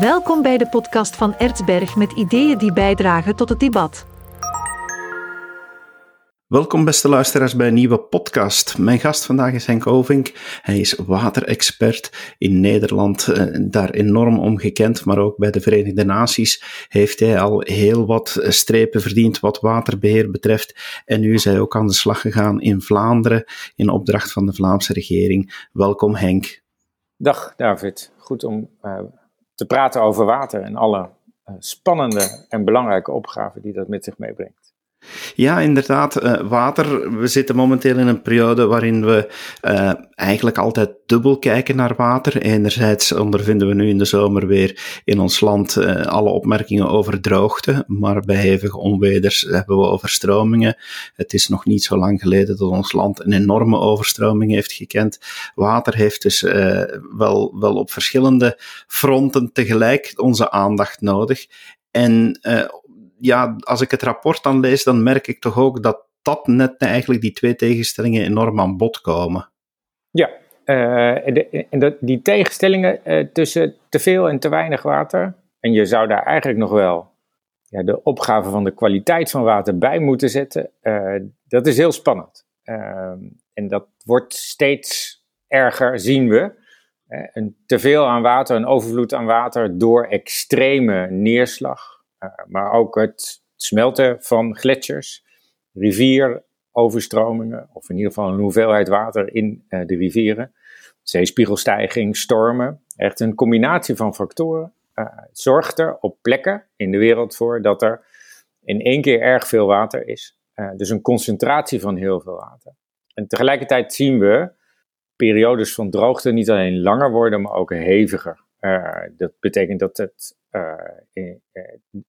Welkom bij de podcast van Ertsberg met ideeën die bijdragen tot het debat. Welkom beste luisteraars bij een nieuwe podcast. Mijn gast vandaag is Henk Ovink. Hij is waterexpert in Nederland, eh, daar enorm om gekend, maar ook bij de Verenigde Naties heeft hij al heel wat strepen verdiend wat waterbeheer betreft. En nu is hij ook aan de slag gegaan in Vlaanderen in opdracht van de Vlaamse regering. Welkom Henk. Dag David, goed om uh, te praten over water en alle uh, spannende en belangrijke opgaven die dat met zich meebrengt. Ja, inderdaad. Uh, water. We zitten momenteel in een periode waarin we uh, eigenlijk altijd dubbel kijken naar water. Enerzijds ondervinden we nu in de zomer weer in ons land uh, alle opmerkingen over droogte, maar bij hevige onweders hebben we overstromingen. Het is nog niet zo lang geleden dat ons land een enorme overstroming heeft gekend. Water heeft dus wel, wel op verschillende fronten tegelijk onze aandacht nodig. En ja, als ik het rapport dan lees, dan merk ik toch ook dat dat net eigenlijk die twee tegenstellingen enorm aan bod komen. Ja, uh, en, de, die tegenstellingen uh, tussen te veel en te weinig water, en je zou daar eigenlijk nog wel ja, de opgave van de kwaliteit van water bij moeten zetten, uh, dat is heel spannend. Ehm, en dat wordt steeds erger, zien we. een teveel aan water, een overvloed aan water door extreme neerslag eh, maar ook het smelten van gletsjers, rivieroverstromingen, of in ieder geval een hoeveelheid water in eh, de rivieren, zeespiegelstijging, stormen. Echt een combinatie van factoren uh, zorgt er op plekken in de wereld voor dat er in één keer erg veel water is. Dus een concentratie van heel veel water. En tegelijkertijd zien we periodes van droogte niet alleen langer worden, maar ook heviger. Dat betekent dat het uh,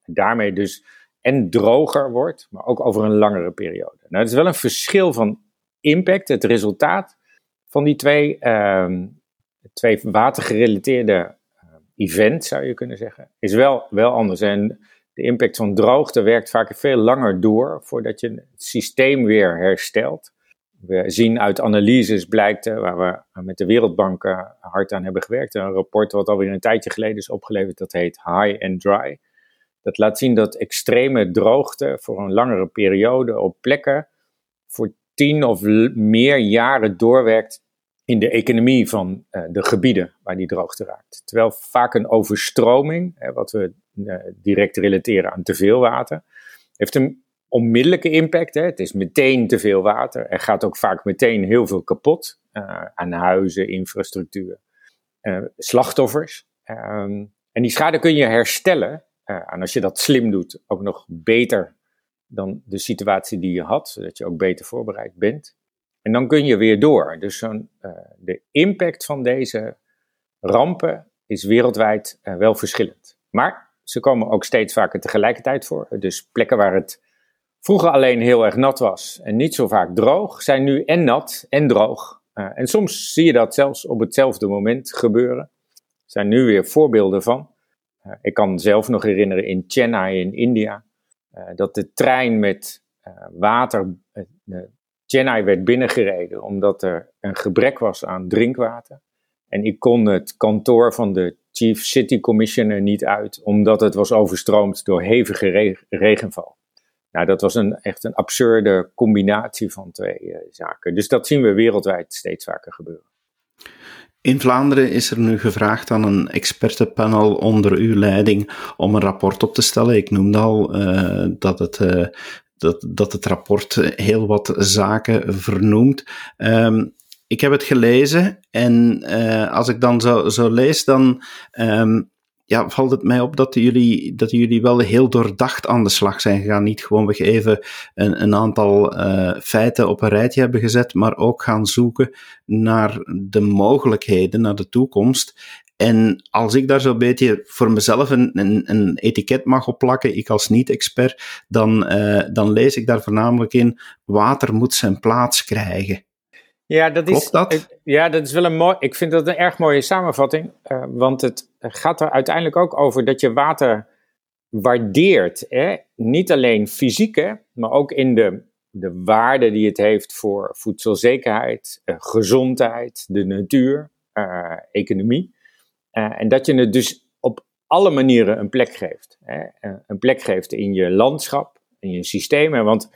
daarmee dus en droger wordt, maar ook over een langere periode. Nou, het is wel een verschil van impact. Het resultaat van die twee, uh, twee watergerelateerde events, zou je kunnen zeggen, is wel, wel anders. En de impact van droogte werkt vaak veel langer door voordat je het systeem weer herstelt. We zien uit analyses, blijkt, waar we met de Wereldbank hard aan hebben gewerkt, een rapport wat alweer een tijdje geleden is opgeleverd, dat heet High and Dry. Dat laat zien dat extreme droogte voor een langere periode op plekken voor tien of meer jaren doorwerkt in de economie van uh, de gebieden waar die droogte raakt. Terwijl vaak een overstroming, wat we uh, direct relateren aan te veel water, heeft een onmiddellijke impact. Hè. Het is meteen te veel water. Er gaat ook vaak meteen heel veel kapot uh, aan huizen, infrastructuur, uh, slachtoffers. Um, en die schade kun je herstellen. Uh, en als je dat slim doet, ook nog beter dan de situatie die je had, zodat je ook beter voorbereid bent. En dan kun je weer door. Dus de impact van deze rampen is wereldwijd wel verschillend. Maar ze komen ook steeds vaker tegelijkertijd voor. Dus plekken waar het vroeger alleen heel erg nat was en niet zo vaak droog, zijn nu en nat en droog. Uh, en soms zie je dat zelfs op hetzelfde moment gebeuren. Er zijn nu weer voorbeelden van. Uh, ik kan zelf nog herinneren in Chennai in India, uh, dat de trein met water Chennai werd binnengereden omdat er een gebrek was aan drinkwater. En ik kon het kantoor van de Chief City Commissioner niet uit, omdat het was overstroomd door hevige reg regenval. Nou, dat was een, echt een absurde combinatie van twee uh, zaken. Dus dat zien we wereldwijd steeds vaker gebeuren. In Vlaanderen is er nu gevraagd aan een expertenpanel onder uw leiding om een rapport op te stellen. Ik noemde al uh, dat het. Uh, dat, dat het rapport heel wat zaken vernoemt. Um, ik heb het gelezen en als ik dan zo, zo lees, dan um, ja, valt het mij op dat jullie, dat jullie wel heel doordacht aan de slag zijn gegaan. Niet gewoonweg even een, een aantal uh, feiten op een rijtje hebben gezet, maar ook gaan zoeken naar de mogelijkheden, naar de toekomst. En als ik daar zo'n beetje voor mezelf een, een, etiket mag opplakken, ik als niet-expert, dan, uh, dan lees ik daar voornamelijk in: water moet zijn plaats krijgen. Ja, dat is, dat? Ja, dat is wel een mooi. Ik vind dat een erg mooie samenvatting. Uh, want het gaat er uiteindelijk ook over dat je water waardeert. Hè? Niet alleen fysiek, maar ook in de, de waarde die het heeft voor voedselzekerheid, uh, gezondheid, de natuur, uh, economie. en dat je het dus op alle manieren een plek geeft. Hè? Een plek geeft in je landschap, in je systemen. Want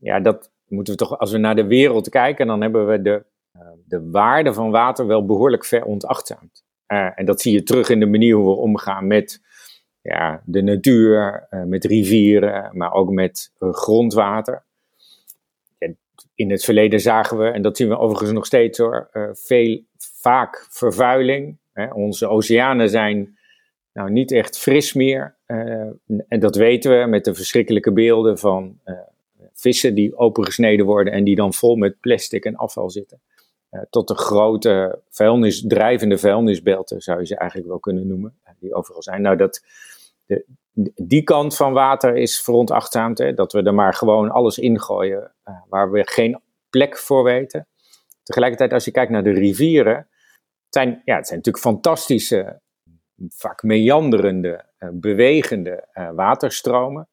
ja, dat moeten we toch, als we naar de wereld kijken, dan hebben we de, uh, de waarde van water wel behoorlijk verontachtzaamd. Uh, en dat zie je terug in de manier hoe we omgaan met ja, de natuur, uh, met rivieren, maar ook met grondwater. in het verleden zagen we, en dat zien we overigens nog steeds hoor, veel, vaak vervuiling. Onze oceanen zijn nou niet echt fris meer. en dat weten we met de verschrikkelijke beelden van vissen die opengesneden worden en die dan vol met plastic en afval zitten. Uh, tot de grote vuilnis, drijvende vuilnisbelten zou je ze eigenlijk wel kunnen noemen, uh, die overal zijn. Nou, dat, de, die kant van water is veronachtzaamd, dat we er maar gewoon alles ingooien uh, waar we geen plek voor weten. Tegelijkertijd, als je kijkt naar de rivieren, zijn, ja, het zijn natuurlijk fantastische, vaak meanderende, bewegende waterstromen.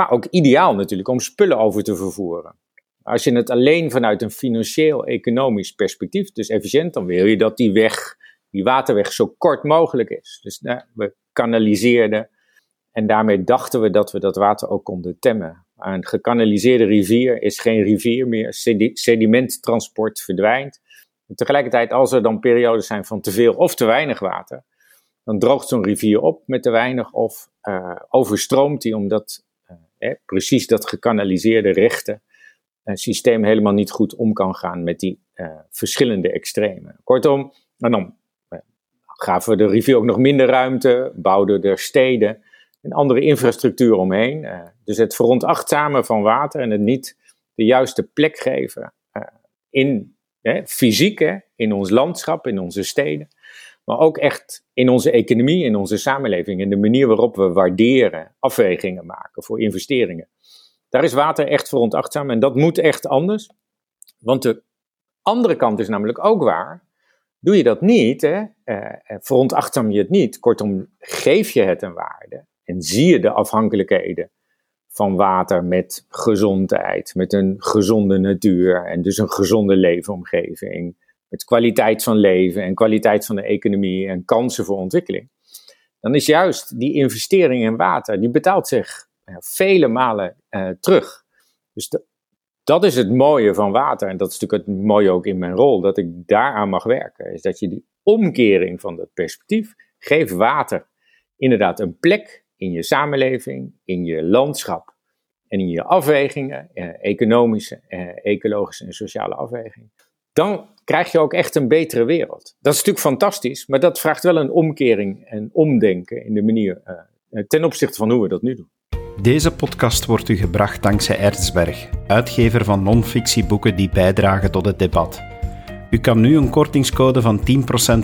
Maar ook ideaal natuurlijk om spullen over te vervoeren. Als je het alleen vanuit een financieel-economisch perspectief, dus efficiënt, dan wil je dat die weg, die waterweg, zo kort mogelijk is. Dus nou, we kanaliseerden en daarmee dachten we dat we dat water ook konden temmen. een gekanaliseerde rivier is geen rivier meer. Sedimenttransport verdwijnt. Tegelijkertijd, als er dan periodes zijn van te veel of te weinig water, dan droogt zo'n rivier op met te weinig of uh, overstroomt die omdat precies dat gekanaliseerde rechten uh, systeem helemaal niet goed om kan gaan met die uh, verschillende extremen. Kortom, en dan uh, gaven we de rivier ook nog minder ruimte, bouwden er steden en andere infrastructuur omheen. dus het veronachtzamen van water en het niet de juiste plek geven in fysiek, in ons landschap, in onze steden maar ook echt in onze economie, in onze samenleving, in de manier waarop we waarderen, afwegingen maken voor investeringen. Daar is water echt veronachtzaam en dat moet echt anders. Want de andere kant is namelijk ook waar. Doe je dat niet, hè, eh, eh veronachtzaam je het niet, kortom, geef je het een waarde en zie je de afhankelijkheden van water met gezondheid, met een gezonde natuur en dus een gezonde leefomgeving met kwaliteit van leven en kwaliteit van de economie en kansen voor ontwikkeling, dan is juist die investering in water, die betaalt zich vele malen uh, terug. Dus dat is het mooie van water en dat is natuurlijk het mooie ook in mijn rol, dat ik daaraan mag werken, is dat je die omkering van dat perspectief geeft water inderdaad een plek in je samenleving, in je landschap en in je afwegingen, eh, economische, eh, ecologische en sociale afwegingen dan krijg je ook echt een betere wereld. Dat is natuurlijk fantastisch, maar dat vraagt wel een omkering en omdenken in de manier uh, ten opzichte van hoe we dat nu doen. Deze podcast wordt u gebracht dankzij Erzberg, uitgever van non-fictieboeken die bijdragen tot het debat. U kan nu een kortingscode van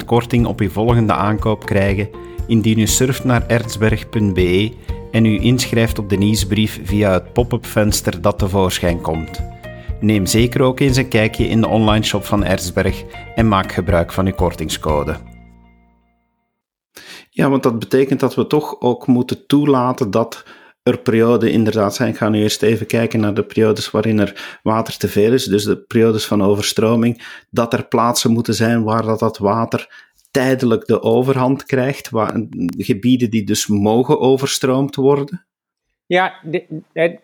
10% korting op uw volgende aankoop krijgen indien u surft naar erzberg.be en u inschrijft op de nieuwsbrief via het pop-up venster dat tevoorschijn komt. Neem zeker ook eens een kijkje in de online shop van Erzberg en maak gebruik van uw kortingscode. Ja, want dat betekent dat we toch ook moeten toelaten dat er perioden inderdaad zijn. Ik ga nu eerst even kijken naar de periodes waarin er water te veel is, dus de periodes van overstroming, dat er plaatsen moeten zijn waar dat, dat water tijdelijk de overhand krijgt, waar, gebieden die dus mogen overstroomd worden. Ja,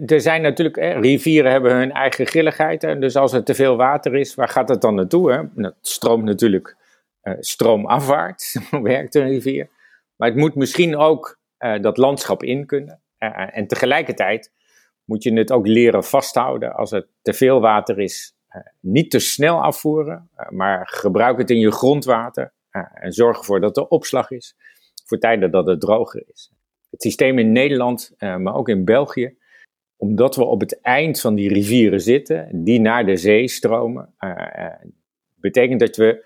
er zijn natuurlijk, rivieren hebben hun eigen grilligheid. Hè, dus als er te veel water is, waar gaat het dan naartoe? Hè? Het stroomt natuurlijk uh, stroomafwaarts, werkt een rivier. Maar het moet misschien ook uh, dat landschap in kunnen. Uh, en tegelijkertijd moet je het ook leren vasthouden. Als er te veel water is, niet te snel afvoeren, maar gebruik het in je grondwater. en zorg ervoor dat er opslag is voor tijden dat het droger is het systeem in Nederland, uh, maar ook in België, omdat we op het eind van die rivieren zitten, die naar de zee stromen, uh, betekent dat we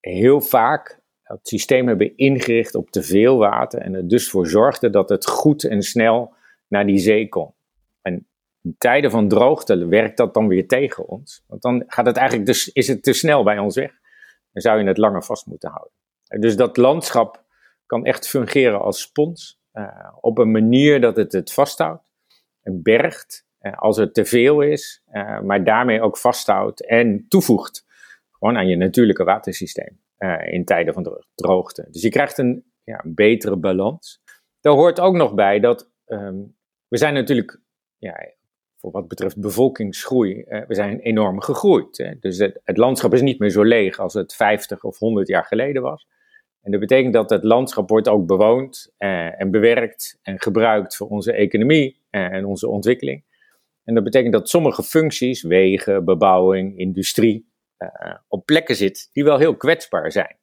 heel vaak het systeem hebben ingericht op te veel water en er dus voor zorgden dat het goed en snel naar die zee kon. En in tijden van droogte werkt dat dan weer tegen ons, want dan gaat het eigenlijk dus, is het te snel bij ons weg. Dan zou je het langer vast moeten houden. Dus dat landschap kan echt fungeren als spons. Uh, op een manier dat het het vasthoudt en bergt uh, als het te veel is, uh, maar daarmee ook vasthoudt en toevoegt gewoon aan je natuurlijke watersysteem in tijden van droogte. Dus je krijgt een ja, betere balans. daar hoort ook nog bij dat ehm, we zijn natuurlijk, ja, voor wat betreft bevolkingsgroei, we zijn enorm gegroeid. Hè? Dus het, landschap is niet meer zo leeg als het 50 of 100 jaar geleden was. En dat betekent dat het landschap wordt ook bewoond uh, en bewerkt en gebruikt voor onze economie uh, en onze ontwikkeling. En dat betekent dat sommige functies, wegen, bebouwing, industrie, op plekken zit die wel heel kwetsbaar zijn.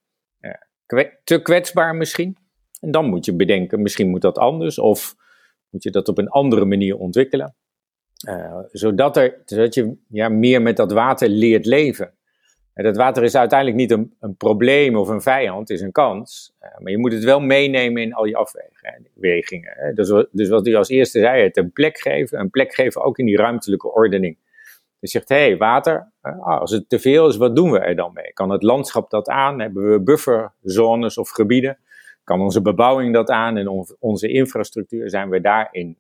te kwetsbaar misschien. En dan moet je bedenken, misschien moet dat anders of moet je dat op een andere manier ontwikkelen. Uh, zodat, er, zodat je ja, meer met dat water leert leven. En dat water is uiteindelijk niet een, een probleem of een vijand, het is een kans. Uh, maar je moet het wel meenemen in al je afwegingen. Dus, dus wat u als eerste zei, het een plek geven. Een plek geven ook in die ruimtelijke ordening. Je zegt, hé, hey, water, uh, als het te veel is, wat doen we er dan mee? Kan het landschap dat aan? Hebben we bufferzones of gebieden? Kan onze bebouwing dat aan en on onze infrastructuur? Zijn we daarin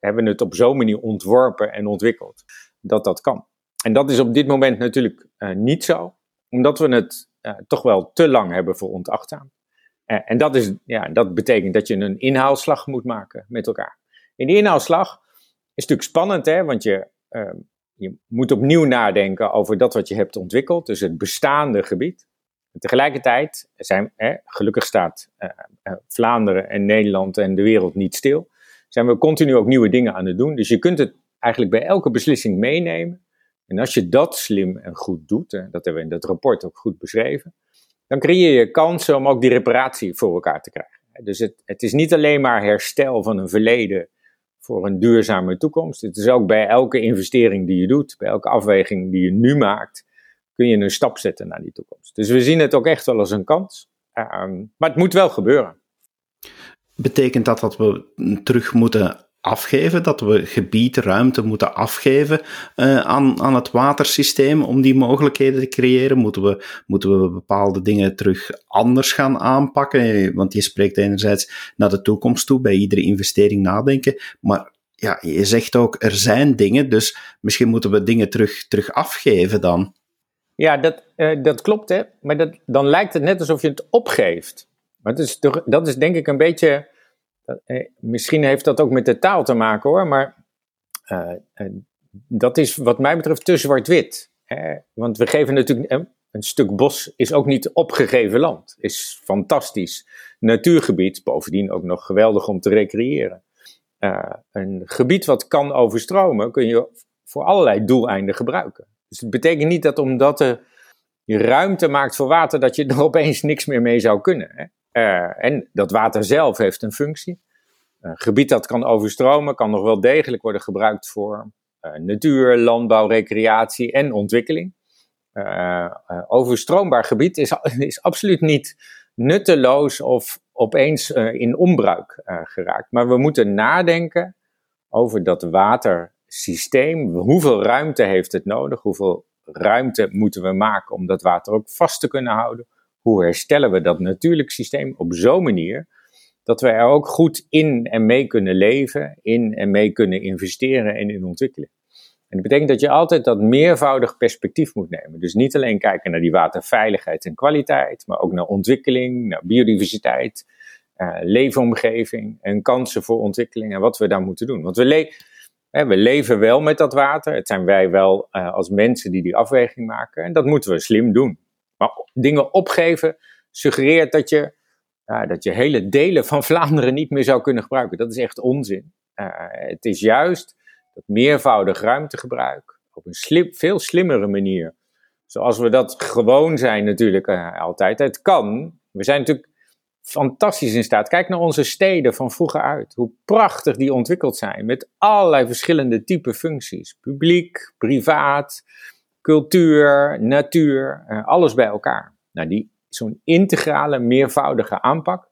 hebben het op zo'n manier ontworpen en ontwikkeld dat dat kan. En dat is op dit moment natuurlijk uh, niet zo, omdat we het uh, toch wel te lang hebben voor. Uh, en dat, is, ja, dat betekent dat je een inhaalslag moet maken met elkaar. In die inhaalslag is natuurlijk spannend, hè, want je, ehm, je moet opnieuw nadenken over dat wat je hebt ontwikkeld, dus het bestaande gebied. En tegelijkertijd zijn, gelukkig staat Vlaanderen en Nederland en de wereld niet stil zijn we continu ook nieuwe dingen aan het doen. Dus je kunt het eigenlijk bij elke beslissing meenemen. En als je dat slim en goed doet, dat hebben we in dat rapport ook goed beschreven, dan creëer je kansen om ook die reparatie voor elkaar te krijgen. Dus het, het is niet alleen maar herstel van een verleden voor een duurzame toekomst. Het is ook bij elke investering die je doet, bij elke afweging die je nu maakt, kun je een stap zetten naar die toekomst. Dus we zien het ook echt wel als een kans. Ehm, maar het moet wel gebeuren. Betekent dat dat we terug moeten afgeven, dat we gebied, ruimte moeten afgeven uh, aan, aan het watersysteem om die mogelijkheden te creëren? Moeten we, moeten we bepaalde dingen terug anders gaan aanpakken? Want je spreekt enerzijds naar de toekomst toe, bij iedere investering nadenken, maar ja, je zegt ook, er zijn dingen, dus misschien moeten we dingen terug, terug afgeven dan. Ja, dat, uh, dat klopt, hè. Maar dat, dan lijkt het net alsof je het opgeeft. Dat is, dat is denk ik een beetje. Eh, misschien heeft dat ook met de taal te maken hoor, maar uh, dat is wat mij betreft te zwart-wit. Want we geven natuurlijk. Een, stuk bos is ook niet opgegeven land. Is fantastisch. Natuurgebied, bovendien ook nog geweldig om te recreëren. Een gebied wat kan overstromen, kun je voor allerlei doeleinden gebruiken. Dus het betekent niet dat omdat er je ruimte maakt voor water, dat je er opeens niks meer mee zou kunnen. Hè? Uh, en dat water zelf heeft een functie. Een gebied dat kan overstromen, kan nog wel degelijk worden gebruikt voor uh, natuur, landbouw, recreatie en ontwikkeling. Uh, overstroombaar gebied is, is absoluut niet nutteloos of opeens in onbruik geraakt. Maar we moeten nadenken over dat watersysteem. Hoeveel ruimte heeft het nodig? Hoeveel ruimte moeten we maken om dat water ook vast te kunnen houden? Hoe herstellen we dat natuurlijk systeem op zo'n manier dat we er ook goed in en mee kunnen leven, in en mee kunnen investeren en in ontwikkelen. En dat betekent dat je altijd dat meervoudig perspectief moet nemen. Dus niet alleen kijken naar die waterveiligheid en kwaliteit, maar ook naar ontwikkeling, naar biodiversiteit, uh, leefomgeving en kansen voor ontwikkeling en wat we daar moeten doen. Want we, hè, we leven wel met dat water. Het zijn wij wel uh, als mensen die die afweging maken. En dat moeten we slim doen. Maar dingen opgeven suggereert dat je, uh, dat je hele delen van Vlaanderen niet meer zou kunnen gebruiken. Dat is echt onzin. Uh, het is juist dat meervoudig ruimtegebruik op een veel slimmere manier. Zoals we dat gewoon zijn natuurlijk uh, altijd. Het kan. We zijn natuurlijk fantastisch in staat. Kijk naar onze steden van vroeger uit. Hoe prachtig die ontwikkeld zijn. Met allerlei verschillende type functies. Publiek, privaat, cultuur, natuur, uh, alles bij elkaar. Nou, die, zo'n integrale, meervoudige aanpak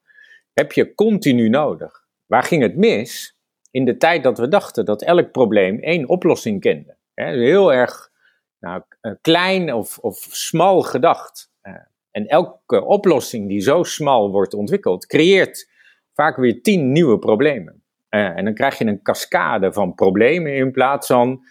heb je continu nodig. Waar ging het mis? In de tijd dat we dachten dat elk probleem één oplossing kende. heel erg nou, eh, klein of, of smal gedacht. Uh, en elke oplossing die zo smal wordt ontwikkeld, creëert vaak weer tien nieuwe problemen. En dan krijg je een cascade van problemen in plaats van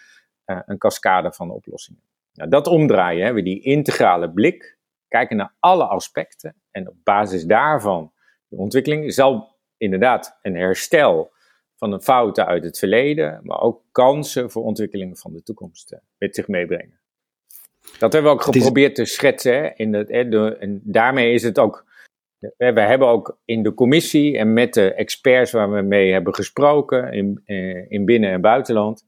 een cascade van oplossingen. Nou, dat omdraaien, we die integrale blik, kijken naar alle aspecten en op basis daarvan de ontwikkeling zal inderdaad een herstel van de fouten uit het verleden, maar ook kansen voor ontwikkelingen van de toekomst uh, met zich meebrengen. Dat hebben we ook geprobeerd te schetsen. Hè, in het, en daarmee is het ook. We hebben ook in de commissie en met de experts waar we mee hebben gesproken, in, eh, in binnen- en buitenland.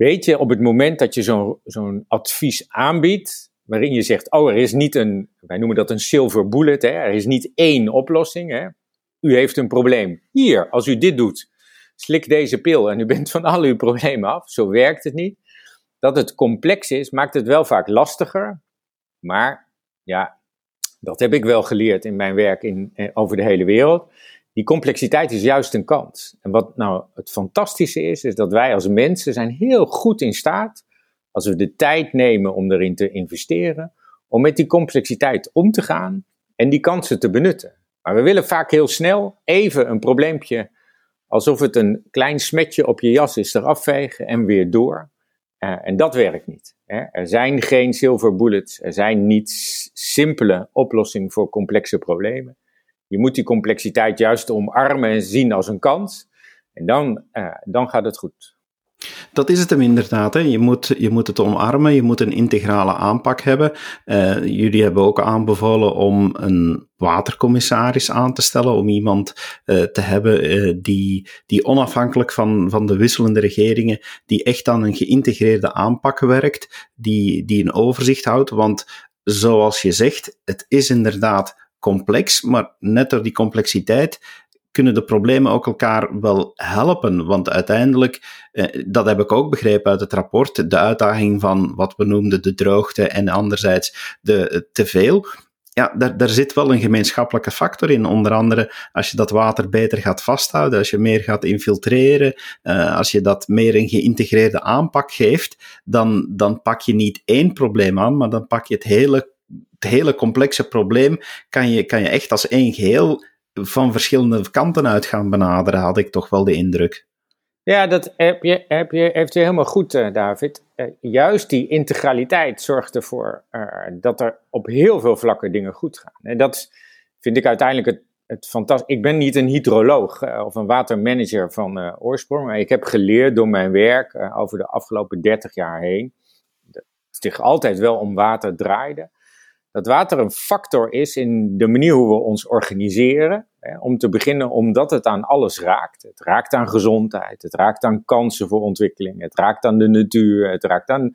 Weet je, op het moment dat je zo'n advies aanbiedt, waarin je zegt: Oh, er is niet een, wij noemen dat een silver bullet, hè, er is niet één oplossing. Hè. U heeft een probleem. Hier, als u dit doet, slik deze pil en u bent van al uw problemen af. Zo werkt het niet. Dat het complex is, maakt het wel vaak lastiger. Maar ja, dat heb ik wel geleerd in mijn werk in, eh, over de hele wereld. Die complexiteit is juist een kans. En wat nou het fantastische is, is dat wij als mensen zijn heel goed in staat, als we de tijd nemen om erin te investeren, om met die complexiteit om te gaan en die kansen te benutten. Maar we willen vaak heel snel even een probleempje alsof het een klein smetje op je jas is, eraf vegen en weer door. En dat werkt niet. Hè. Er zijn geen silver bullets, er zijn niet simpele oplossingen voor complexe problemen. Je moet die complexiteit juist omarmen en zien als een kans. En dan, uh, dan gaat het goed. Dat is het hem inderdaad. Hè. Je, moet, je moet het omarmen, je moet een integrale aanpak hebben. Uh, jullie hebben ook aanbevolen om een watercommissaris aan te stellen, om iemand uh, te hebben die, die onafhankelijk van, van de wisselende regeringen, die echt aan een geïntegreerde aanpak werkt, die, die een overzicht houdt. Want zoals je zegt, het is inderdaad complex, maar net door die complexiteit kunnen de problemen ook elkaar wel helpen. Want uiteindelijk, eh, dat heb ik ook begrepen uit het rapport, de uitdaging van wat we noemden de droogte en anderzijds de eh, teveel. Ja, daar, daar zit wel een gemeenschappelijke factor in. Onder andere als je dat water beter gaat vasthouden, als je meer gaat infiltreren, uh, als je dat meer een geïntegreerde aanpak geeft, dan, dan pak je niet één probleem aan, maar dan pak je het hele, het hele complexe probleem, kan je, kan je echt als één geheel van verschillende kanten uit gaan benaderen, had ik toch wel de indruk. Ja, dat heb je, heb je, heeft helemaal goed, uh, David. Uh, juist die integraliteit zorgt ervoor uh, dat er op heel veel vlakken dingen goed gaan. En dat vind ik uiteindelijk het, het fantastisch. Ik ben niet een hydroloog of een watermanager van oorsprong, maar ik heb geleerd door mijn werk over de afgelopen 30 jaar heen, dat het zich altijd wel om water draaide dat water een factor is in de manier hoe we ons organiseren. Om te beginnen omdat het aan alles raakt. Het raakt aan gezondheid, het raakt aan kansen voor ontwikkeling, het raakt aan de natuur, het raakt aan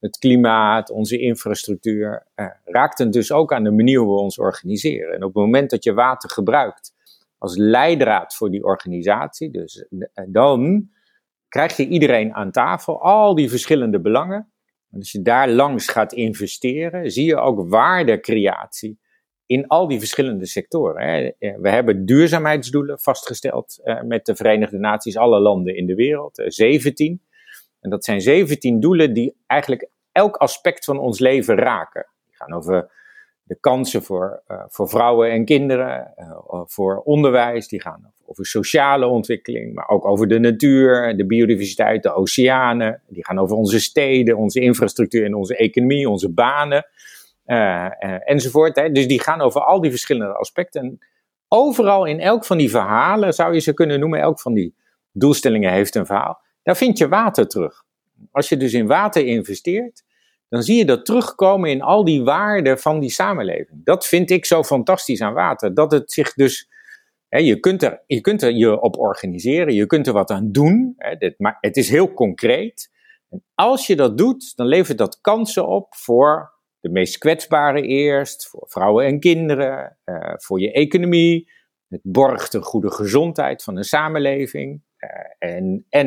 het klimaat, onze infrastructuur. Eh, raakt het dus ook aan de manier hoe we ons organiseren. En op het moment dat je water gebruikt als leidraad voor die organisatie, dus, eh, dan krijg je iedereen aan tafel, al die verschillende belangen. En als je daar langs gaat investeren, zie je ook waardecreatie in al die verschillende sectoren. Hè. We hebben duurzaamheidsdoelen vastgesteld uh, met de Verenigde Naties, alle landen in de wereld, uh, eh, 17. En dat zijn 17 doelen die eigenlijk elk aspect van ons leven raken. Die gaan over de kansen voor, voor vrouwen en kinderen, voor onderwijs, die gaan over sociale ontwikkeling, maar ook over de natuur, de biodiversiteit, de oceanen. Die gaan over onze steden, onze infrastructuur en onze economie, onze banen uh, uh, enzovoort. Hè. Dus die gaan over al die verschillende aspecten. En overal in elk van die verhalen, zou je ze kunnen noemen, elk van die doelstellingen heeft een verhaal. Daar vind je water terug. Als je dus in water investeert, dan zie je dat terugkomen in al die waarden van die samenleving. Dat vind ik zo fantastisch aan water. Dat het zich dus je, kunt er, je kunt er je op organiseren, je kunt er wat aan doen, dit, maar het is heel concreet. En als je dat doet, dan levert dat kansen op voor de meest kwetsbaren eerst, voor vrouwen en kinderen, uh, voor je economie. Het borgt een goede gezondheid van een samenleving uh, en, en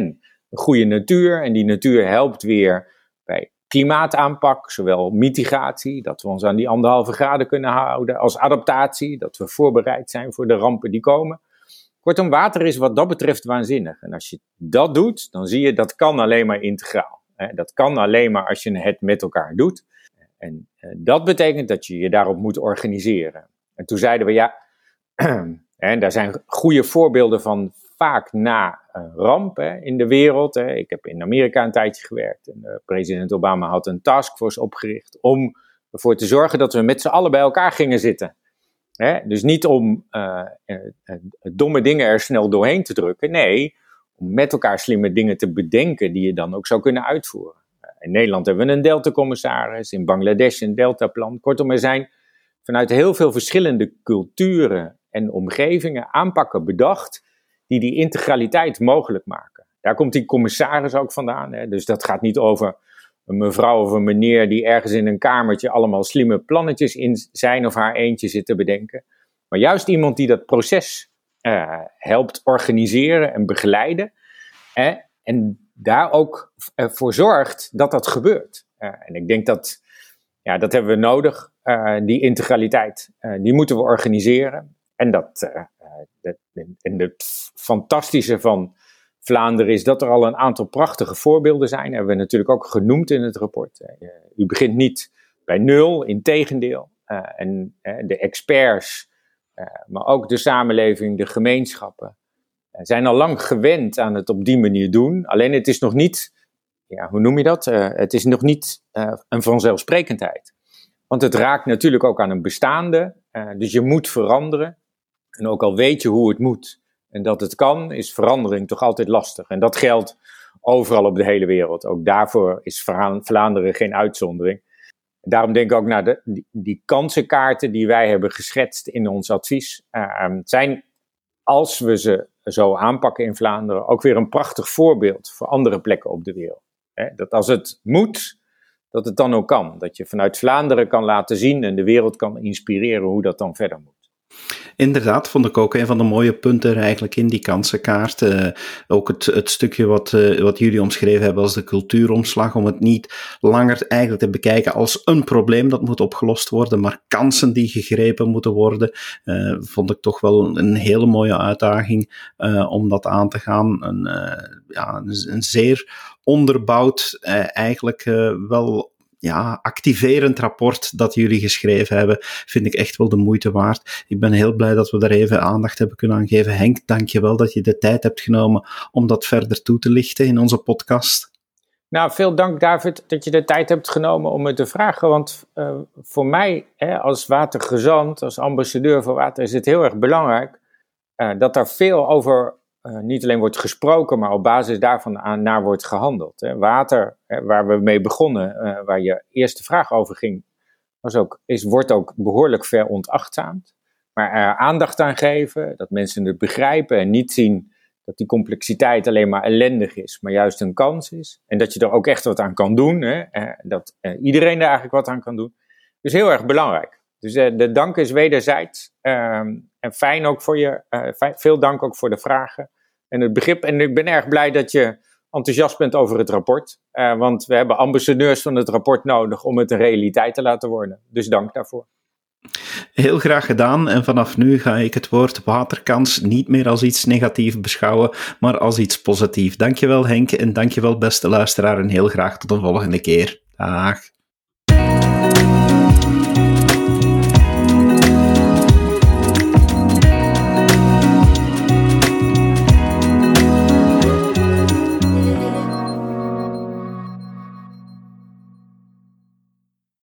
een goede natuur. En die natuur helpt weer bij klimaataanpak, zowel mitigatie, dat we ons aan die anderhalve graden kunnen houden, als adaptatie, dat we voorbereid zijn voor de rampen die komen. Kortom, water is wat dat betreft waanzinnig. En als je dat doet, dan zie je dat kan alleen maar integraal. Dat kan alleen maar als je het met elkaar doet. En eh, dat betekent dat je je daarop moet organiseren. En toen zeiden we ja, en daar zijn goede voorbeelden van vaak na ramp hè, in de wereld. Hè. Ik heb in Amerika een tijdje gewerkt en uh, president Obama had een taskforce opgericht om ervoor te zorgen dat we met z'n allen bij elkaar gingen zitten. Hè? Dus niet om uh, domme dingen er snel doorheen te drukken. Nee, om met elkaar slimme dingen te bedenken die je dan ook zou kunnen uitvoeren. In Nederland hebben we een Delta-commissaris, in Bangladesh een Delta-plan. Kortom, er zijn vanuit heel veel verschillende culturen en omgevingen aanpakken bedacht die die integraliteit mogelijk maken. Daar komt die commissaris ook vandaan. Hè? Dus dat gaat niet over een mevrouw of een meneer die ergens in een kamertje allemaal slimme plannetjes in zijn of haar eentje zit te bedenken. Maar juist iemand die dat proces uh, helpt organiseren en begeleiden. Hè? En daar ook voor zorgt dat dat gebeurt. Uh, en ik denk dat, ja, dat hebben we nodig. Uh, die integraliteit, die moeten we organiseren. En dat, en het fantastische van Vlaanderen is dat er al een aantal prachtige voorbeelden zijn. Dat hebben we natuurlijk ook genoemd in het rapport. Eh, u begint niet bij nul, in tegendeel. Uh, en uh, de experts, maar ook de samenleving, de gemeenschappen, zijn al lang gewend aan het op die manier doen. Alleen het is nog niet, ja, hoe noem je dat? het is nog niet een vanzelfsprekendheid. Want het raakt natuurlijk ook aan een bestaande, dus je moet veranderen. En ook al weet je hoe het moet, en dat het kan, is verandering toch altijd lastig. En dat geldt overal op de hele wereld. Ook daarvoor is Vlaanderen geen uitzondering. Daarom denk ik ook naar de, die, kansenkaarten die wij hebben geschetst in ons advies. Uh, zijn, als we ze zo aanpakken in Vlaanderen, ook weer een prachtig voorbeeld voor andere plekken op de wereld. dat als het moet, dat het dan ook kan. Dat je vanuit Vlaanderen kan laten zien en de wereld kan inspireren hoe dat dan verder moet. Inderdaad, vond ik ook een van de mooie punten eigenlijk in die kansenkaart. Uh, ook het, het stukje wat, uh, wat jullie omschreven hebben als de cultuuromslag, om het niet langer eigenlijk te bekijken als een probleem dat moet opgelost worden, maar kansen die gegrepen moeten worden, uh, vond ik toch wel een hele mooie uitdaging om dat aan te gaan. Een, ja, een zeer onderbouwd, eigenlijk wel ja, activerend rapport dat jullie geschreven hebben, vind ik echt wel de moeite waard. Ik ben heel blij dat we daar even aandacht hebben kunnen aan geven. Henk, dank je wel dat je de tijd hebt genomen om dat verder toe te lichten in onze podcast. Nou, veel dank David dat je de tijd hebt genomen om me te vragen. Want uh, voor mij hè, als watergezant, als ambassadeur voor water, is het heel erg belangrijk uh, dat er veel over uh, niet alleen wordt gesproken, maar op basis daarvan aan, naar wordt gehandeld. Hè. Water, hè, waar we mee begonnen, uh, waar je eerste vraag over ging, was ook, is, wordt ook behoorlijk veronachtzaamd. Maar er aandacht aan geven, dat mensen het begrijpen en niet zien dat die complexiteit alleen maar ellendig is, maar juist een kans is. En dat je er ook echt wat aan kan doen, hè, uh, dat iedereen er eigenlijk wat aan kan doen. Dus heel erg belangrijk. Dus de dank is wederzijds. Ehm, en fijn ook voor je, uh, veel dank ook voor de vragen en het begrip. En ik ben erg blij dat je enthousiast bent over het rapport. Uh, want we hebben ambassadeurs van het rapport nodig om het een realiteit te laten worden. Dus dank daarvoor. Heel graag gedaan. En vanaf nu ga ik het woord waterkans niet meer als iets negatiefs beschouwen, maar als iets positiefs. Dankjewel Henk en dankjewel beste luisteraar en heel graag tot een volgende keer. Dag.